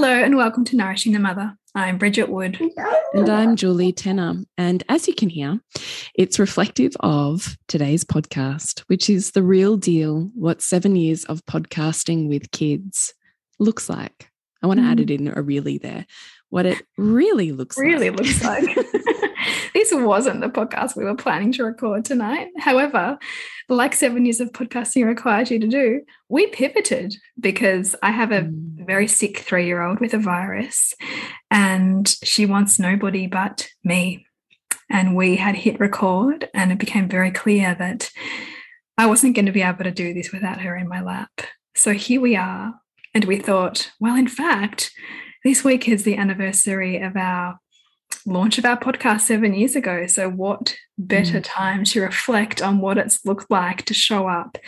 Hello, and welcome to Nourishing the Mother. I'm Bridget Wood. And I'm Julie Tenner. And as you can hear, it's reflective of today's podcast, which is the real deal what seven years of podcasting with kids looks like. I want to mm. add it in a really there. What it really looks really like. looks like. this wasn't the podcast we were planning to record tonight. However, like seven years of podcasting requires you to do, we pivoted because I have a mm. very sick three year old with a virus and she wants nobody but me. And we had hit record, and it became very clear that I wasn't going to be able to do this without her in my lap. So here we are. And we thought, well, in fact, this week is the anniversary of our launch of our podcast seven years ago. So, what better mm. time to reflect on what it's looked like to show up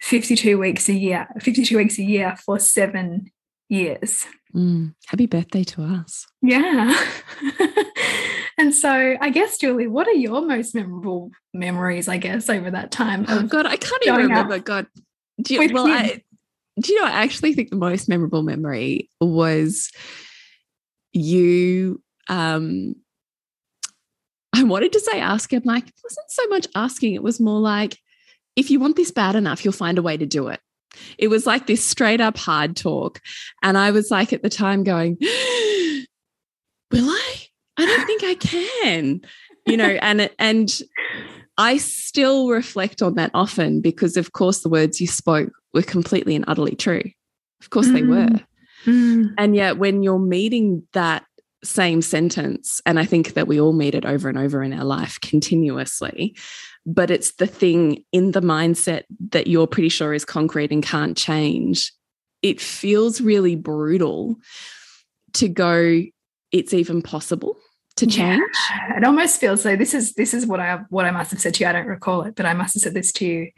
52 weeks a year, 52 weeks a year for seven years? Mm. Happy birthday to us. Yeah. and so, I guess, Julie, what are your most memorable memories, I guess, over that time? Oh, God, I can't even remember. God. Do you, well, I, do you know, I actually think the most memorable memory was you um I wanted to say ask him, like, it wasn't so much asking, it was more like, if you want this bad enough, you'll find a way to do it. It was like this straight up hard talk. And I was like at the time going, Will I? I don't think I can. You know, and and I still reflect on that often because of course the words you spoke were completely and utterly true. Of course mm. they were. Mm. And yet when you're meeting that same sentence. And I think that we all meet it over and over in our life continuously. But it's the thing in the mindset that you're pretty sure is concrete and can't change. It feels really brutal to go, it's even possible to change. Yeah. It almost feels like this is this is what I what I must have said to you. I don't recall it, but I must have said this to you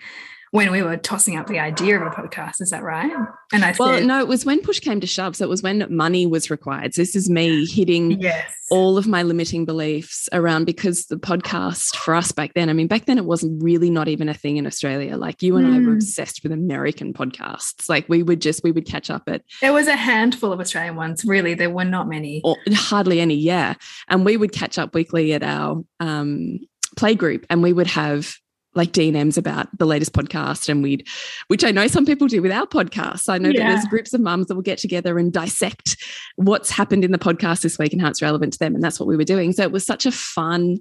when we were tossing up the idea of a podcast. Is that right? And I well, said, no, it was when push came to shove. So it was when money was required. So this is me hitting yes. all of my limiting beliefs around because the podcast for us back then, I mean, back then it wasn't really not even a thing in Australia. Like you and mm. I were hmm. obsessed with American podcasts. Like we would just, we would catch up at. There was a handful of Australian ones. Really, there were not many. Or hardly any, yeah. And we would catch up weekly at our um, play group and we would have like D&Ms about the latest podcast and we'd which I know some people do with our podcasts. I know yeah. that there's groups of mums that will get together and dissect what's happened in the podcast this week and how it's relevant to them and that's what we were doing. So it was such a fun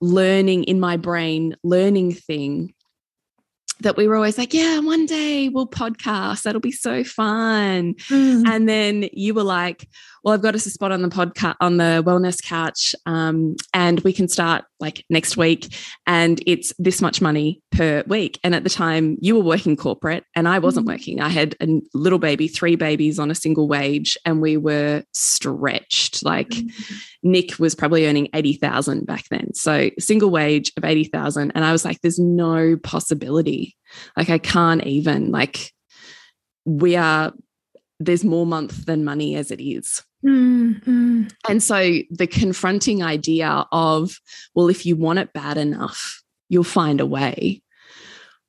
learning in my brain learning thing that we were always like, yeah, one day we'll podcast. That'll be so fun. Mm. And then you were like, well, I've got us a spot on the podcast on the wellness couch, um, and we can start like next week, and it's this much money per week. And at the time, you were working corporate, and I wasn't mm. working. I had a little baby, three babies on a single wage, and we were stretched. Like mm. Nick was probably earning eighty thousand back then, so single wage of eighty thousand, and I was like, "There's no possibility. Like I can't even like." We are there's more month than money as it is. Mm, And so the confronting idea of, well, if you want it bad enough, you'll find a way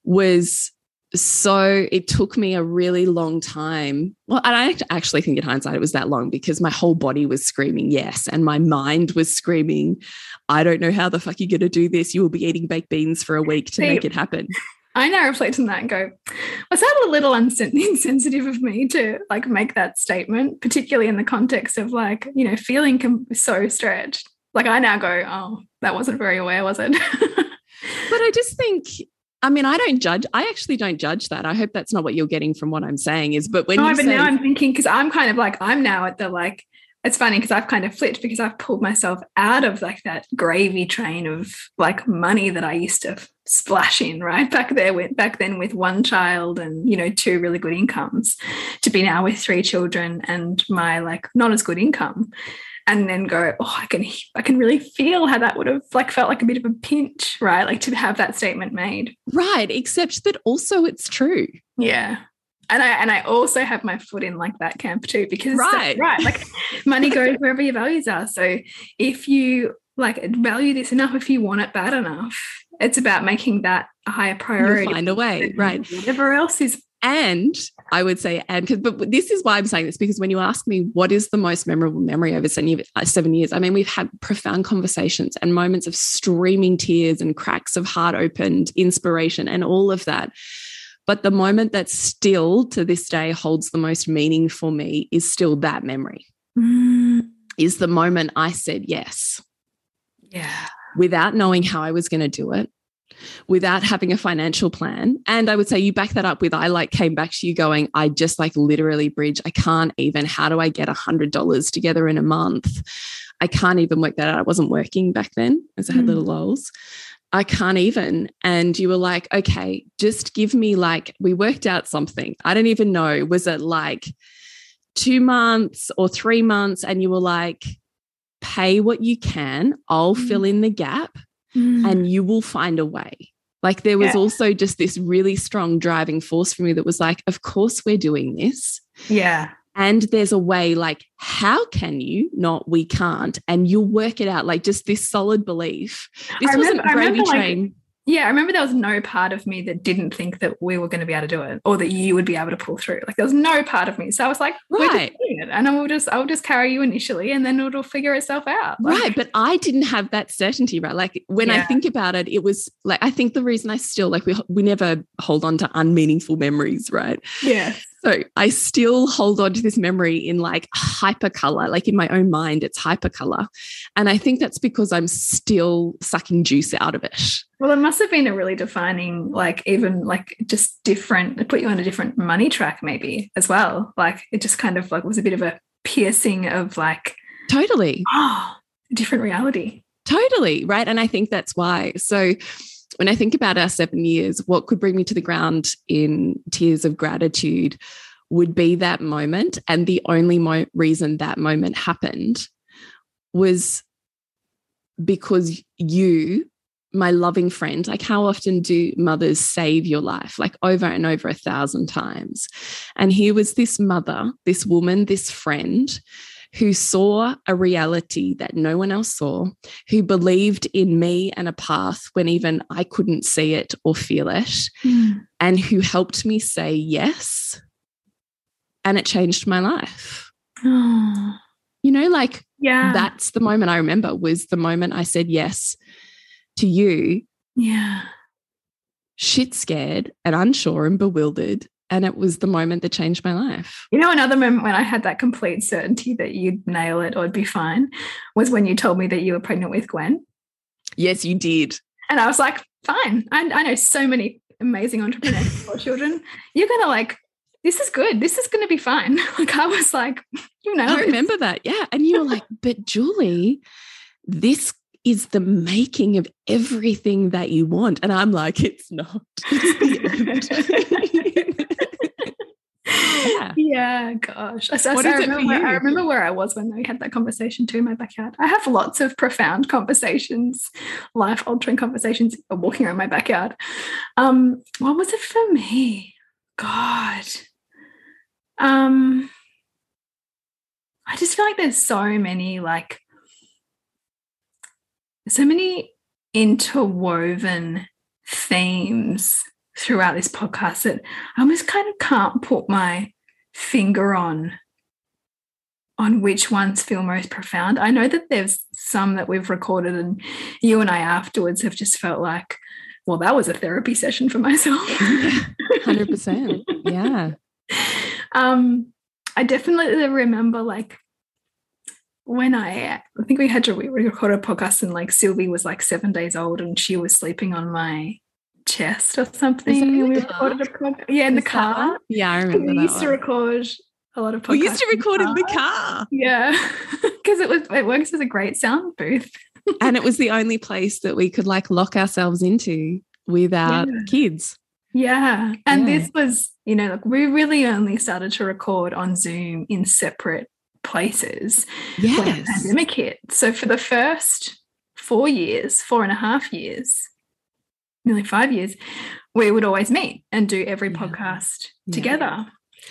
was so it took me a really long time. Well, and I actually think in hindsight it was that long because my whole body was screaming yes, and my mind was screaming, I don't know how the fuck you're going to do this. You will be eating baked beans for a week to make it happen. I now reflect on that and go, was that a little insensitive of me to like make that statement, particularly in the context of like, you know, feeling so stretched. Like I now go, oh, that wasn't very aware, was it? but I just think I mean, I don't judge. I actually don't judge that. I hope that's not what you're getting from what I'm saying. Is but when no, but say, now I'm thinking because I'm kind of like I'm now at the like. It's funny because I've kind of flipped because I've pulled myself out of like that gravy train of like money that I used to splash in right back there with back then with one child and you know two really good incomes to be now with three children and my like not as good income and then go, oh, I can I can really feel how that would have like felt like a bit of a pinch, right? Like to have that statement made. Right, except that also it's true. Yeah. And I and I also have my foot in like that camp too, because right, right, like money goes wherever your values are. So if you like value this enough, if you want it bad enough, it's about making that a higher priority. You'll find a way, right? Whatever else is and I would say, and but this is why I'm saying this because when you ask me what is the most memorable memory over uh, seven years, I mean, we've had profound conversations and moments of streaming tears and cracks of heart opened, inspiration, and all of that. But the moment that still to this day holds the most meaning for me is still that memory. Mm. Is the moment I said yes. Yeah. Without knowing how I was going to do it, without having a financial plan. And I would say you back that up with I like came back to you going, I just like literally bridge. I can't even. How do I get a hundred dollars together in a month? I can't even work that out. I wasn't working back then as I had mm. little lols. I can't even. And you were like, okay, just give me like, we worked out something. I don't even know. Was it like two months or three months? And you were like, pay what you can. I'll mm. fill in the gap mm. and you will find a way. Like there was yeah. also just this really strong driving force for me that was like, of course we're doing this. Yeah. And there's a way, like, how can you? Not we can't. And you'll work it out. Like just this solid belief. This I wasn't remember, gravy train. Like, yeah, I remember there was no part of me that didn't think that we were going to be able to do it or that you would be able to pull through. Like there was no part of me. So I was like, right. And I will just I'll just carry you initially and then it'll figure itself out. Like, right. But I didn't have that certainty, right? Like when yeah. I think about it, it was like I think the reason I still like we we never hold on to unmeaningful memories, right? Yeah. So I still hold on to this memory in like hyper color, like in my own mind, it's hyper color. And I think that's because I'm still sucking juice out of it. Well, it must have been a really defining, like, even like just different, it put you on a different money track, maybe as well. Like, it just kind of like was a bit of a piercing of like, totally. Oh, different reality. Totally. Right. And I think that's why. So, when I think about our seven years, what could bring me to the ground in tears of gratitude would be that moment. And the only mo- reason that moment happened was because you, my loving friend, like how often do mothers save your life? Like over and over a thousand times. And here was this mother, this woman, this friend who saw a reality that no one else saw, who believed in me and a path when even I couldn't see it or feel it, mm. and who helped me say yes. And it changed my life. Oh. You know, like, yeah, that's the moment I remember was the moment I said yes to you. Yeah. Shit scared and unsure and bewildered and it was the moment that changed my life. You know, another moment when I had that complete certainty that you'd nail it or it'd be fine was when you told me that you were pregnant with Gwen. Yes, you did. And I was like, fine. I, I know so many amazing entrepreneurs four children. You're going to like, this is good. This is going to be fine. Like, I was like, you know. I remember that. Yeah. And you were like, but Julie, this is the making of everything that you want. And I'm like, it's not. It's yeah. yeah, gosh. So, so I, remember, I remember where I was when we had that conversation too in my backyard. I have lots of profound conversations, life altering conversations walking around my backyard. Um, what was it for me? God. Um, I just feel like there's so many like so many interwoven themes throughout this podcast that I almost kind of can't put my finger on on which ones feel most profound. I know that there's some that we've recorded and you and I afterwards have just felt like, well, that was a therapy session for myself. 100%. yeah. Um, I definitely remember like when I, I think we had to we recorded a podcast and like Sylvie was like seven days old and she was sleeping on my chest or something. We recorded a podcast. Yeah, in the car. Yeah, I remember. We used one. to record a lot of podcasts. We used to record in the car. Yeah. Because it was it works as a great sound booth. and it was the only place that we could like lock ourselves into without yeah. kids. Yeah. And yeah. this was, you know, like we really only started to record on Zoom in separate places yes. when the pandemic hit. So for the first four years, four and a half years, nearly five years, we would always meet and do every yeah. podcast yeah. together.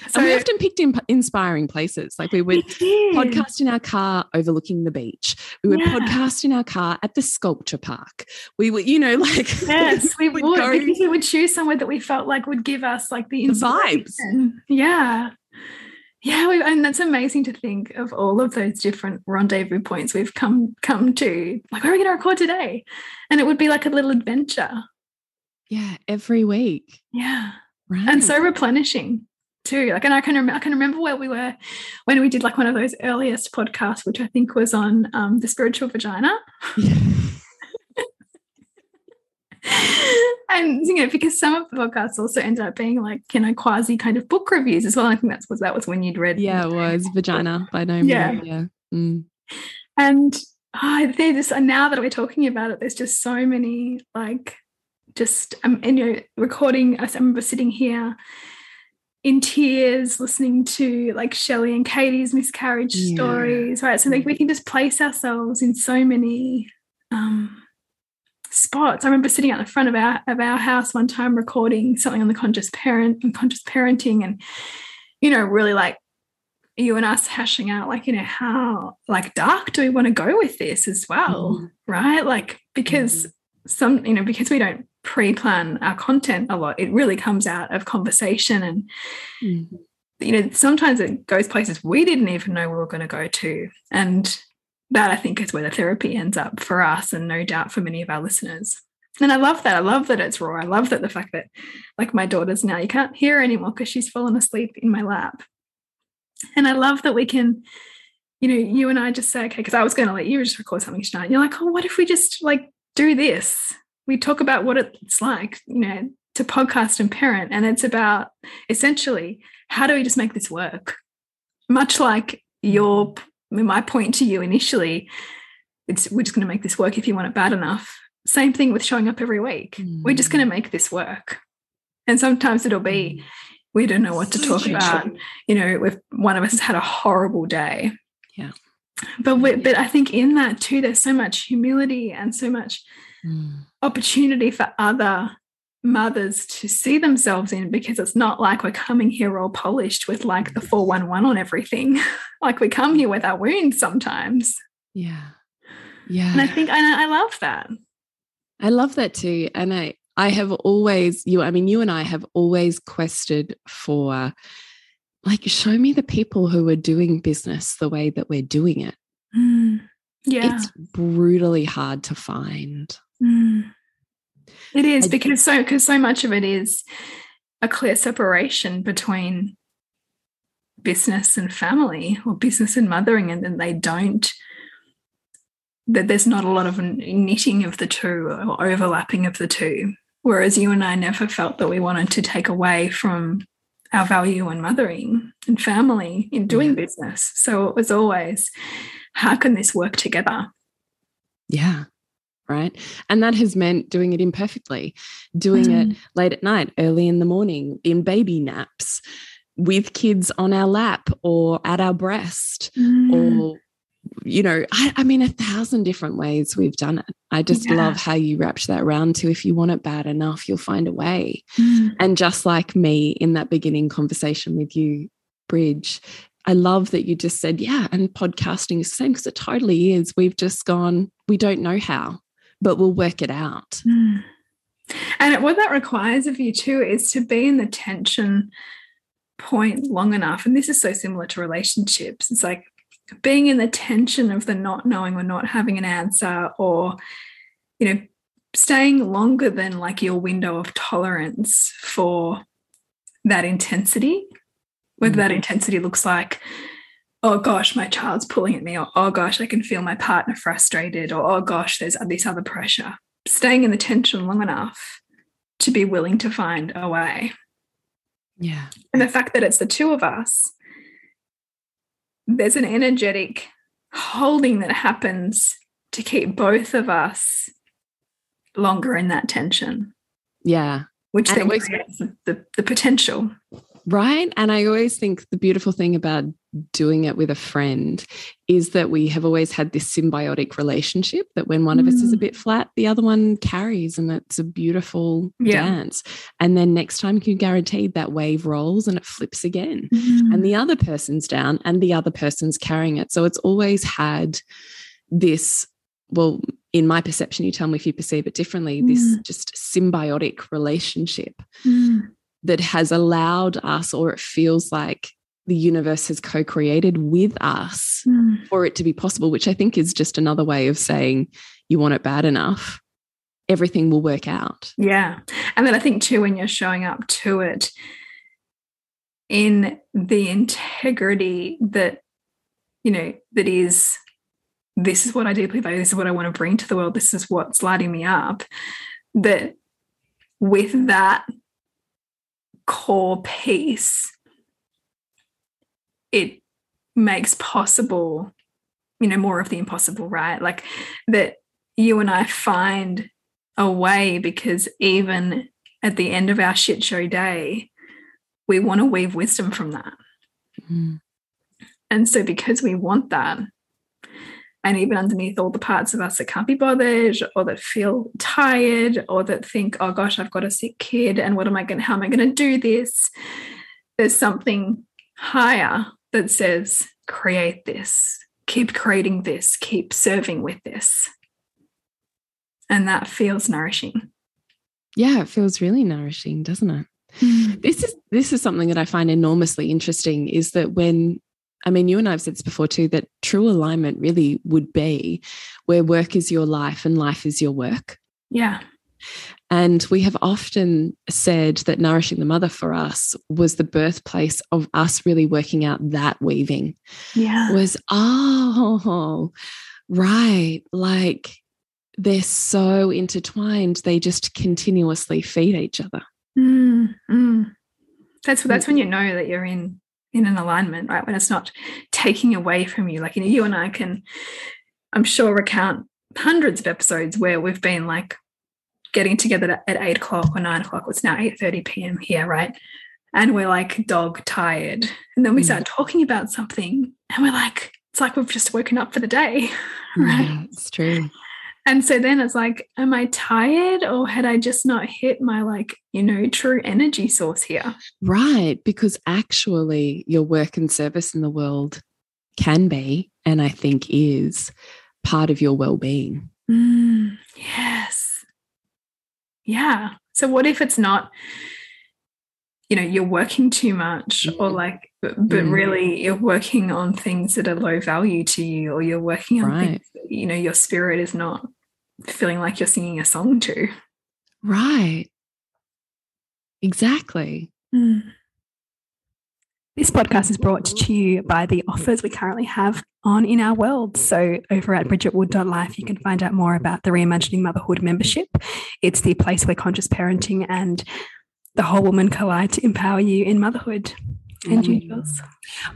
So and we often picked in inspiring places. Like we would we podcast in our car overlooking the beach. We would yeah. podcast in our car at the sculpture park. We would, you know, like yes, we would, would go, we would choose somewhere that we felt like would give us like the, the vibes. Yeah, yeah, we, and that's amazing to think of all of those different rendezvous points we've come come to. Like, where are we going to record today? And it would be like a little adventure. Yeah, every week. Yeah, right. And so replenishing too. Like, and I can remember, I can remember where we were when we did like one of those earliest podcasts, which I think was on um, the spiritual vagina. Yeah. and you know because some of the podcasts also ended up being like you know quasi kind of book reviews as well i think that's was that was when you'd read yeah it was vagina by no yeah yeah mm. and oh, they just and now that we're talking about it there's just so many like just um, and you know recording i remember sitting here in tears listening to like Shelley and Katie's miscarriage yeah. stories, right? So like we can just place ourselves in so many um spots. I remember sitting at the front of our of our house one time recording something on the conscious parent and conscious parenting, and you know, really like you and us hashing out like you know how like dark do we want to go with this as well, mm-hmm. right? Like because mm-hmm. some you know because we don't pre-plan our content a lot, it really comes out of conversation and. Mm-hmm. You know, sometimes it goes places we didn't even know we were going to go to. And that I think is where the therapy ends up for us, and no doubt for many of our listeners. And I love that. I love that it's raw. I love that the fact that, like my daughter's now, you can't hear her anymore because she's fallen asleep in my lap. And I love that we can, you know, you and I just say, okay, because I was going to let you just record something tonight. And You're like, oh, what if we just like do this? We talk about what it's like, you know, to podcast and parent. And it's about essentially how do we just make this work? Much like your my point to you initially, it's we're just going to make this work if you want it bad enough. Same thing with showing up every week. Mm. We're just going to mm. make this work. And sometimes it'll be, mm. we don't know what to talk about. You know, if one of us has had a horrible day. Yeah. But we, but I think in that too, there's so much humility and so much mm. opportunity for other mothers to see themselves in because it's not like we're coming here all polished with like the 411 on everything. like we come here with our wounds sometimes. Yeah. Yeah. And I think and I love that. I love that too. And I I have always you I mean you and I have always quested for like show me the people who are doing business the way that we're doing it. Mm. Yeah. It's brutally hard to find. Mm. It is because so because so much of it is a clear separation between business and family or business and mothering and then they don't that there's not a lot of knitting of the two or overlapping of the two whereas you and I never felt that we wanted to take away from our value in mothering and family in doing yeah. business so it was always how can this work together yeah right? And that has meant doing it imperfectly, doing mm. it late at night, early in the morning, in baby naps, with kids on our lap or at our breast, mm. or you know, I, I, mean, a thousand different ways we've done it. I just yeah. love how you wrapped that round to if you want it bad enough, you'll find a way. Mm. And just like me in that beginning conversation with you, Bridge, I love that you just said, yeah, and podcasting is the same because it totally is. We've just gone, we don't know how but we'll work it out. Mm. And what that requires of you too is to be in the tension point long enough. And this is so similar to relationships. It's like being in the tension of the not knowing or not having an answer or, you know, staying longer than like your window of tolerance for that intensity, whether mm -hmm. that intensity looks like, oh gosh, my child's pulling at me, or oh gosh, I can feel my partner frustrated, or oh gosh, there's this other pressure. Staying in the tension long enough to be willing to find a way. Yeah. And the fact that it's the two of us, there's an energetic holding that happens to keep both of us longer in that tension. Yeah. Which and then creates the, the potential. Right. And I always think the beautiful thing about doing it with a friend is that we have always had this symbiotic relationship that when one mm. of us is a mm. bit flat, the other one carries, and it's a beautiful yeah. dance. And then next time, you guaranteed that wave rolls and it flips again, mm. and the other person's down and the other person's carrying it. So it's always had this, well, in my perception, you tell me if you perceive it differently, mm. this just symbiotic relationship mm that has allowed us, or it feels like the universe has co created with us mm. for it to be possible, which I think is just another way of saying you want it bad enough, everything will work out. Yeah. And then I think, too, when you're showing up to it in the integrity that, you know, that is this is what I deeply value, this is what I want to bring to the world, this is what's lighting me up, that with that core piece, it makes possible, you know, more of the impossible, right? Like that you and I find a way because even at the end of our shit show day, we want to weave wisdom from that. Mm. And so, because we want that, and even underneath all the parts of us that can't be bothered or that feel tired or that think oh gosh i've got a sick kid and what am i going to how am i going to do this? There's something higher that says create this. Keep creating this. Keep serving with this. And that feels nourishing. Yeah it feels really nourishing doesn't it? Mm. this is this is something that i find enormously interesting is that when I mean, you and I have said this before too that true alignment really would be where work is your life and life is your work. Yeah. And we have often said that Nourishing the Mother for us was the birthplace of us really working out that weaving. Yeah. Was, oh, right. Like they're so intertwined, they just continuously feed each other. Mm, mm. That's that's when you know that you're in in an alignment, right? When it's not taking away from you. Like, you know, you and I can, I'm sure, recount hundreds of episodes where we've been like getting together at eight o'clock or nine o'clock. It's now 8 30 p.m. here, right? And we're like dog tired. And then we mm. start talking about something and we're like, it's like we've just woken up for the day. Right. Yeah, it's true. And so then it's like, am I tired or had I just not hit my like, you know, true energy source here? Right. Because actually, your work and service in the world can be, and I think is, part of your well being. Mm, yes. Yeah. So what if it's not, you know, you're working too much or mm. like, but, but mm. really you're working on things that are low value to you or you're working on right. things that, you know, your spirit is not feeling like you're singing a song to. Right. Exactly. Mm. This podcast is brought to you by the offers we currently have on in our world. So, over at bridgetwood.life, you can find out more about the Reimagining Motherhood membership. It's the place where conscious parenting and the whole woman collide to empower you in motherhood. And you, Jules?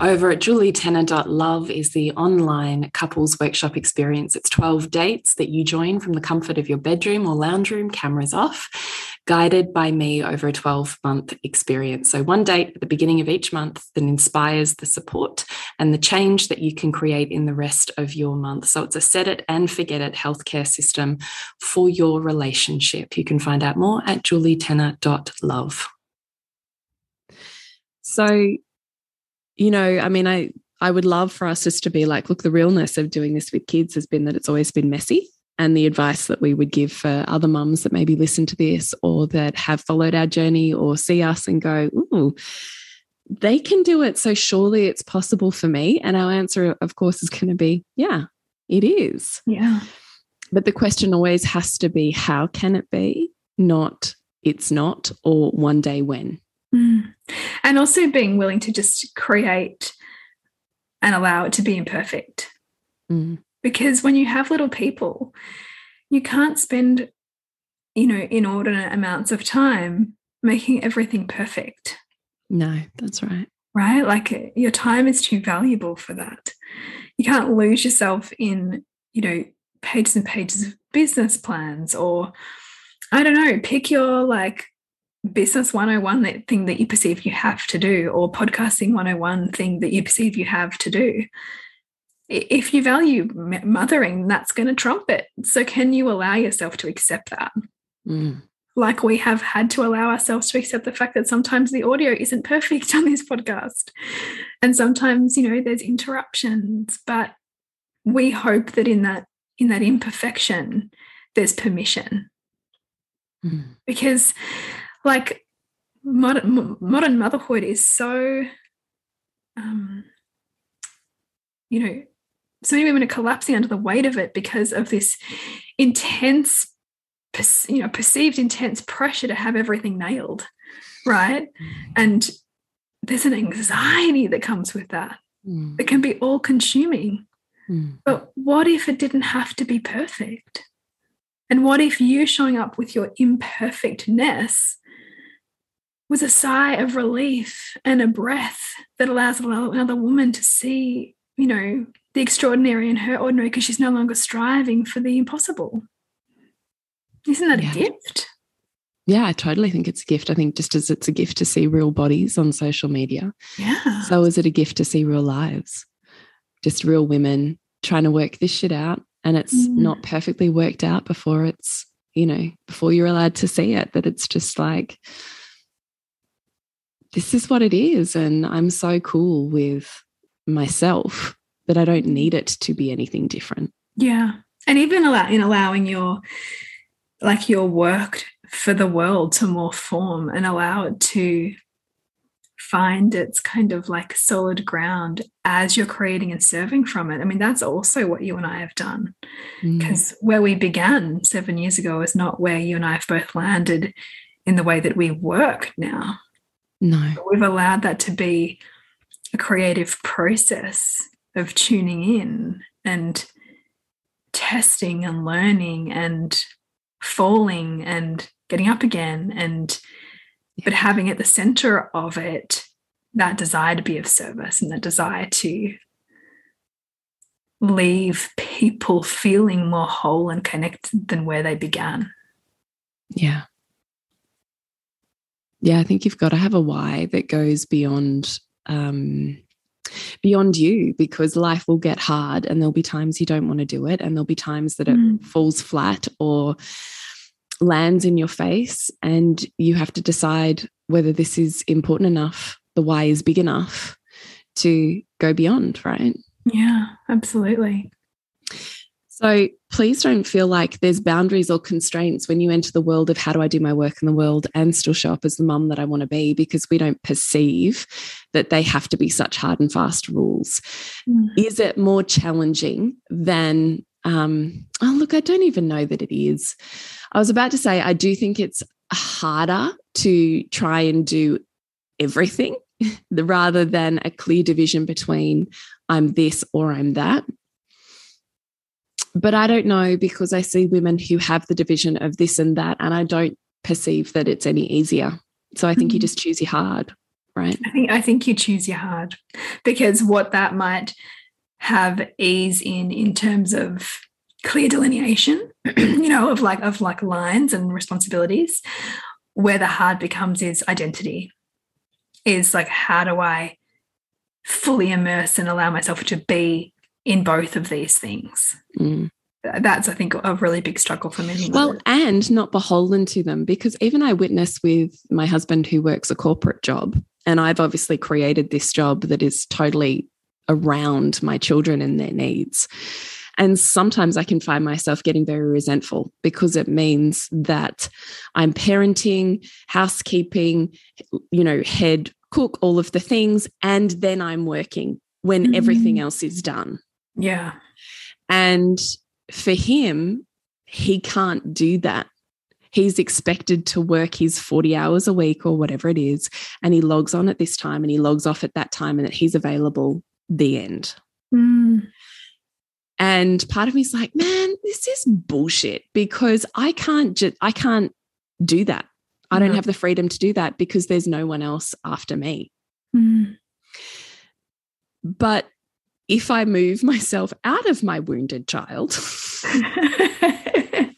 Over at julietenner.love is the online couples workshop experience. It's 12 dates that you join from the comfort of your bedroom or lounge room, cameras off, guided by me over a 12 month experience. So, one date at the beginning of each month that inspires the support and the change that you can create in the rest of your month. So, it's a set it and forget it healthcare system for your relationship. You can find out more at julietenner.love. So, you know, I mean, I I would love for us just to be like, look, the realness of doing this with kids has been that it's always been messy and the advice that we would give for other mums that maybe listen to this or that have followed our journey or see us and go, ooh, they can do it. So surely it's possible for me. And our answer, of course, is going to be, yeah, it is. Yeah. But the question always has to be, how can it be? Not it's not, or one day when. And also being willing to just create and allow it to be imperfect. Mm. Because when you have little people, you can't spend, you know, inordinate amounts of time making everything perfect. No, that's right. Right? Like your time is too valuable for that. You can't lose yourself in, you know, pages and pages of business plans or I don't know, pick your like business 101 that thing that you perceive you have to do or podcasting 101 thing that you perceive you have to do. If you value mothering that's going to trump it. So can you allow yourself to accept that? Mm. like we have had to allow ourselves to accept the fact that sometimes the audio isn't perfect on this podcast. And sometimes you know there's interruptions but we hope that in that in that imperfection there's permission. Mm. because like modern modern motherhood is so um you know so many women are collapsing under the weight of it because of this intense you know perceived intense pressure to have everything nailed right mm. and there's an anxiety that comes with that mm. that can be all consuming mm. but what if it didn't have to be perfect and what if you showing up with your imperfectness was a sigh of relief and a breath that allows another woman to see, you know, the extraordinary in her ordinary because she's no longer striving for the impossible. Isn't that yeah. a gift? Yeah, I totally think it's a gift. I think just as it's a gift to see real bodies on social media, yeah. So is it a gift to see real lives, just real women trying to work this shit out, and it's mm. not perfectly worked out before it's you know before you're allowed to see it. That it's just like this is what it is. And I'm so cool with myself that I don't need it to be anything different. Yeah. And even allow, in allowing your like your work for the world to more form and allow it to find its kind of like solid ground as you're creating and serving from it. I mean, that's also what you and I have done. Because mm. where we began seven years ago is not where you and I have both landed in the way that we work now. No. But we've allowed that to be a creative process of tuning in and testing and learning and falling and getting up again and yeah. but having at the center of it that desire to be of service and that desire to leave people feeling more whole and connected than where they began. Yeah yeah, I think you've got to have a why that goes beyond um, beyond you because life will get hard and there'll be times you don't want to do it and there'll be times that mm. it falls flat or lands in your face and you have to decide whether this is important enough the why is big enough to go beyond right yeah absolutely so please don't feel like there's boundaries or constraints when you enter the world of how do I do my work in the world and still show up as the mum that I want to be because we don't perceive that they have to be such hard and fast rules. Mm. Is it more challenging than, um, oh, look, I don't even know that it is. I was about to say, I do think it's harder to try and do everything rather than a clear division between I'm this or I'm that but I don't know because I see women who have the division of this and that, and I don't perceive that it's any easier. So I think mm-hmm. you just choose your hard, right? I think I think you choose your hard because what that might have ease in in terms of clear delineation, you know, of like of like lines and responsibilities, where the hard becomes is identity. Is like how do I fully immerse and allow myself to be in both of these things. Mm. That's, I think, a really big struggle for many. Well, and not beholden to them, because even I witness with my husband who works a corporate job, and I've obviously created this job that is totally around my children and their needs. And sometimes I can find myself getting very resentful because it means that I'm parenting, housekeeping, you know, head cook, all of the things, and then I'm working when mm -hmm. everything else is done. Yeah. And for him, he can't do that. He's expected to work his 40 hours a week or whatever it is, and he logs on at this time and he logs off at that time and that he's available the end. Mm. And part of me's like, man, this is bullshit because I can't just I can't do that. I don't have the freedom to do that because there's no one else after me. Mm. But if I move myself out of my wounded child, it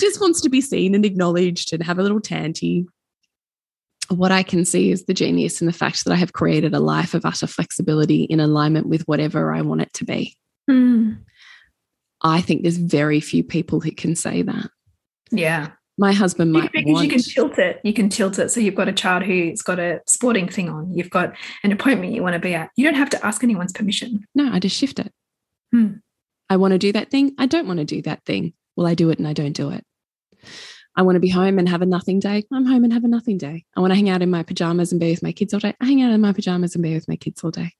just wants to be seen and acknowledged and have a little tanty. What I can see is the genius in the fact that I have created a life of utter flexibility in alignment with whatever I want it to be. Mm. I think there's very few people who can say that. Yeah my husband might because want... you can tilt it. you can tilt it so you've got a child who's got a sporting thing on. You've got an appointment you want to be at. You don't have to ask anyone's permission. No i just shift it. Hmm. i want to do that thing i don't want to do that thing. Well i do it and i don't do it. I want to be home and have a nothing day. I'm home and have a nothing day. I want to hang out in my pajamas and be with my kids all day. I hang out in my pajamas and be with my kids all day.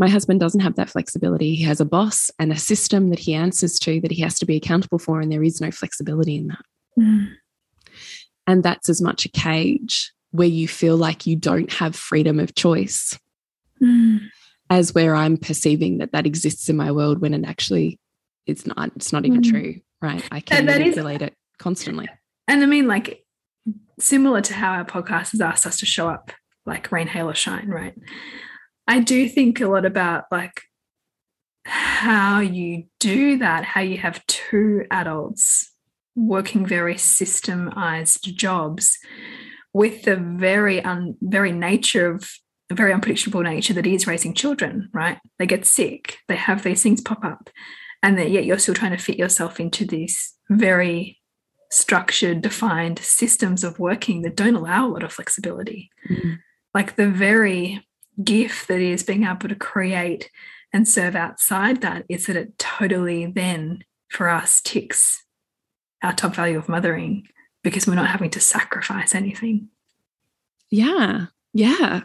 My husband doesn't have that flexibility. He has a boss and a system that he answers to that he has to be accountable for, and there is no flexibility in that. Mm. And that's as much a cage where you feel like you don't have freedom of choice mm. as where I'm perceiving that that exists in my world when it actually it's not it's not even mm. true right I can manipulate is, it constantly and I mean like similar to how our podcast has asked us to show up like rain hail or shine right I do think a lot about like how you do that how you have two adults working very systemized jobs with the very un, very nature of very unpredictable nature that is raising children, right? They get sick, they have these things pop up, and that yet you're still trying to fit yourself into these very structured, defined systems of working that don't allow a lot of flexibility. Mm-hmm. Like the very gift that is being able to create and serve outside that is that it totally then for us ticks our top value of mothering because we're not having to sacrifice anything. Yeah. Yeah.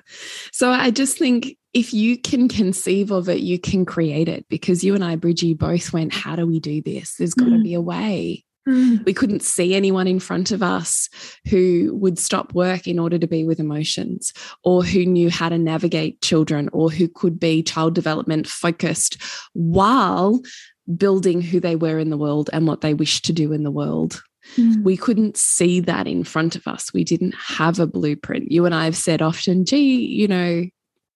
So I just think if you can conceive of it, you can create it because you and I, Bridgie, both went, How do we do this? There's got to mm. be a way. Mm. We couldn't see anyone in front of us who would stop work in order to be with emotions, or who knew how to navigate children, or who could be child development focused while building who they were in the world and what they wished to do in the world. Mm. We couldn't see that in front of us. We didn't have a blueprint. You and I have said often, gee, you know,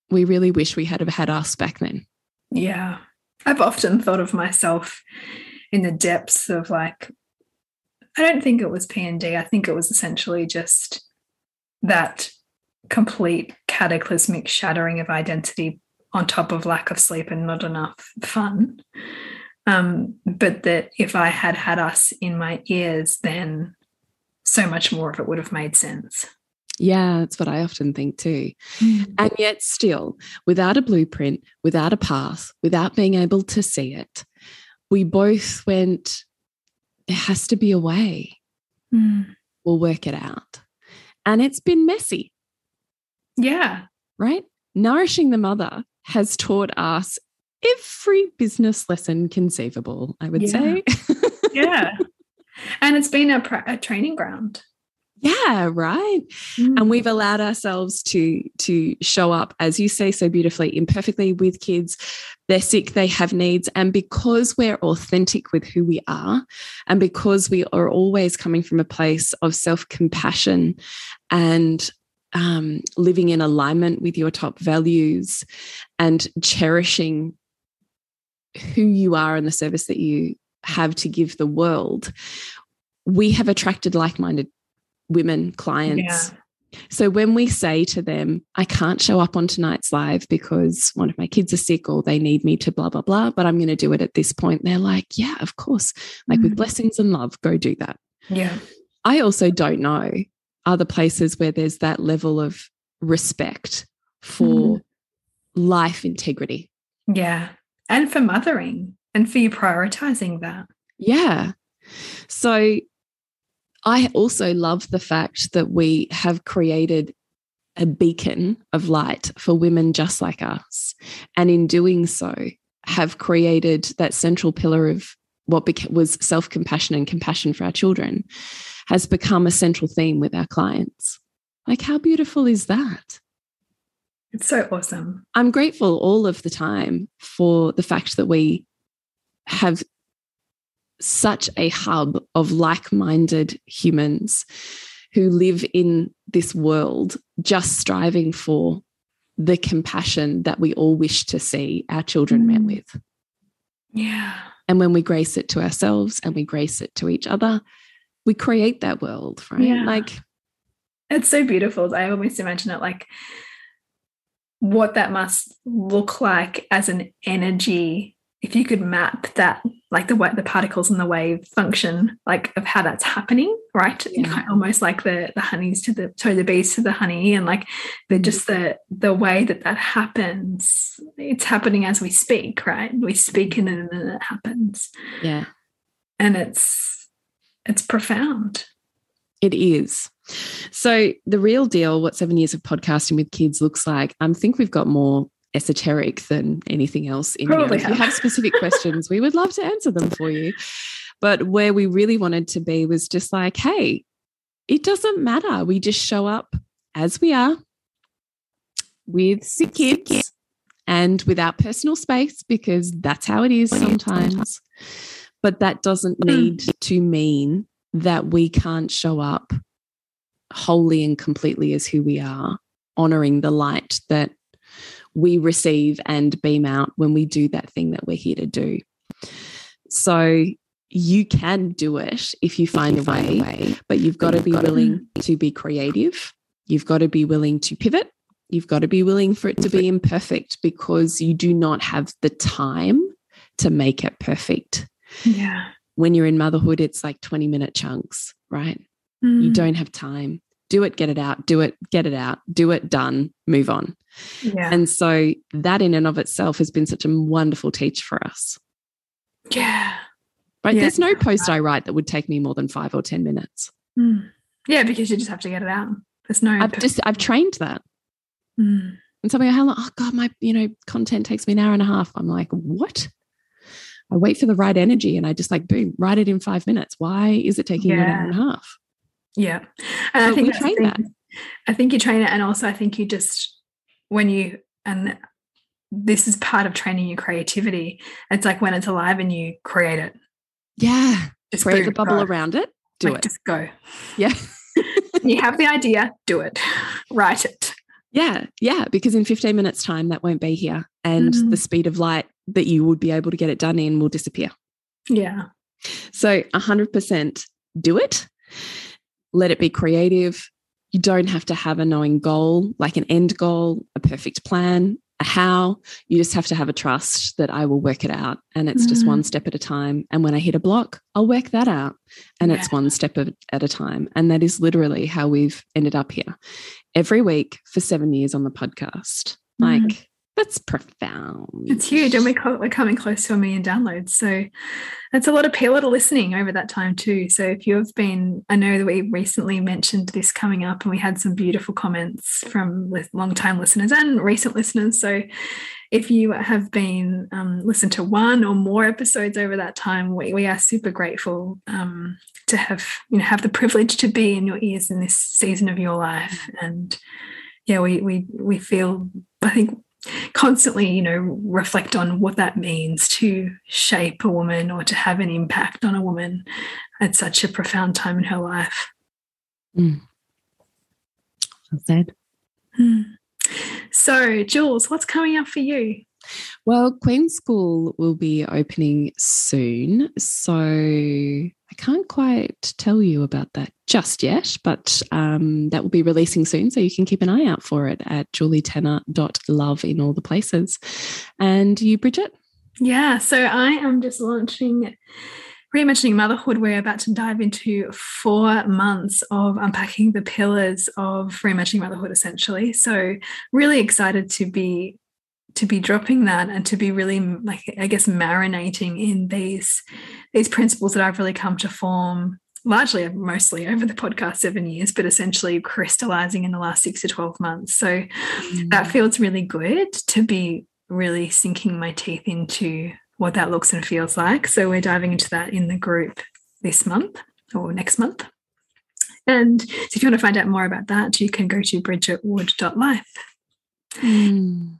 we really wish we had have had us back then. Yeah. I've often thought of myself in the depths of like, I don't think it was PND. I think it was essentially just that complete cataclysmic shattering of identity on top of lack of sleep and not enough fun. Um, but that if I had had us in my ears, then so much more of it would have made sense. Yeah, that's what I often think too. Mm. And yet, still, without a blueprint, without a path, without being able to see it, we both went, there has to be a way. Mm. We'll work it out. And it's been messy. Yeah. Right? Nourishing the mother has taught us every business lesson conceivable, I would yeah. say. yeah. And it's been a, a training ground. Yeah, right. Mm. And we've allowed ourselves to to show up, as you say so beautifully, imperfectly with kids. They're sick, they have needs. And because we're authentic with who we are, and because we are always coming from a place of self-compassion and um, living in alignment with your top values and cherishing who you are and the service that you have to give the world, we have attracted like minded women clients. Yeah. So when we say to them, I can't show up on tonight's live because one of my kids are sick or they need me to blah, blah, blah, but I'm going to do it at this point, they're like, yeah, of course. Like mm. with blessings and love, go do that. Yeah. I also don't know other places where there's that level of respect for mm. life integrity. Yeah and for mothering and for you prioritizing that. Yeah. So I also love the fact that we have created a beacon of light for women just like us. And in doing so, have created that central pillar of what was self compassion and compassion for our children, has become a central theme with our clients. Like, how beautiful is that? It's so awesome. I'm grateful all of the time for the fact that we have such a hub of like minded humans who live in this world just striving for the compassion that we all wish to see our children mm. met with. Yeah. And when we grace it to ourselves and we grace it to each other, we create that world, right? Yeah. Like it's so beautiful. I almost imagine it like what that must look like as an energy if you could map that like the way the particles and the wave function like of how that's happening right? Yeah. almost like the the honeys to the sorry the bees to the honey and like the mm-hmm. just the the way that that happens. It's happening as we speak right? We speak and then it happens. Yeah. And it's it's profound. It is so the real deal what seven years of podcasting with kids looks like i think we've got more esoteric than anything else in Probably here. If you have specific questions, we would love to answer them for you. But where we really wanted to be was just like, hey, it doesn't matter. We just show up as we are with sick kids and without personal space because that's how it is sometimes. But that doesn't mm. need to mean that we can't show up wholly and completely as who we are, honoring the light that we receive and beam out when we do that thing that we're here to do. So you can do it if you find, a, way, way, but you've got to be willing to be creative. You've got to be willing to pivot. You've got to be willing for it to be imperfect because you do not have the time to make it perfect. Yeah. When you're in motherhood, it's like 20 minute chunks, right? Mm. You don't have time. Do it, get it out, do it, get it out, do it, done, move on. Yeah. And so that in and of itself has been such a wonderful teach for us. Yeah. Right. Yeah. There's no post I write that would take me more than five or 10 minutes. Mm. Yeah, because you just have to get it out. There's no I've just I've trained that. Mm. And somebody, how long? Oh God, my you know, content takes me an hour and a half. I'm like, what? I wait for the right energy and I just like boom, write it in five minutes. Why is it taking yeah. an hour and a half? Yeah. And I think train that. I think you train it and also I think you just when you and this is part of training your creativity. It's like when it's alive and you create it. Yeah. Just create the bubble go. around it. Do like, it. Just go. Yeah. you have the idea, do it. Write it. Yeah. Yeah. Because in 15 minutes' time, that won't be here. And mm. the speed of light that you would be able to get it done in will disappear. Yeah. So 100% do it. Let it be creative you don't have to have a knowing goal, like an end goal, a perfect plan, a how. You just have to have a trust that I will work it out. And it's mm. just one step at a time. And when I hit a block, I'll work that out. And yeah. it's one step at a time. And that is literally how we've ended up here every week for seven years on the podcast. Mm. Like, that's profound. It's huge. And we're, we're coming close to a million downloads. So that's a lot of people to listening over that time, too. So if you've been, I know that we recently mentioned this coming up and we had some beautiful comments from long time listeners and recent listeners. So if you have been um, listened to one or more episodes over that time, we, we are super grateful um, to have, you know, have the privilege to be in your ears in this season of your life. And yeah, we, we, we feel, I think constantly, you know, reflect on what that means to shape a woman or to have an impact on a woman at such a profound time in her life. Mm. Well said. Mm. So, Jules, what's coming up for you? Well, Queen School will be opening soon. So I can't quite tell you about that just yet, but um, that will be releasing soon. So you can keep an eye out for it at julietenner.love in all the places. And you, Bridget? Yeah, so I am just launching Reimagining Motherhood. We're about to dive into four months of unpacking the pillars of Reimagining Motherhood, essentially. So, really excited to be to be dropping that and to be really like I guess marinating in these these principles that I've really come to form largely mostly over the podcast seven years, but essentially crystallizing in the last six to 12 months. So mm. that feels really good to be really sinking my teeth into what that looks and feels like. So we're diving into that in the group this month or next month. And so if you want to find out more about that, you can go to bridgetwood.life. Mm.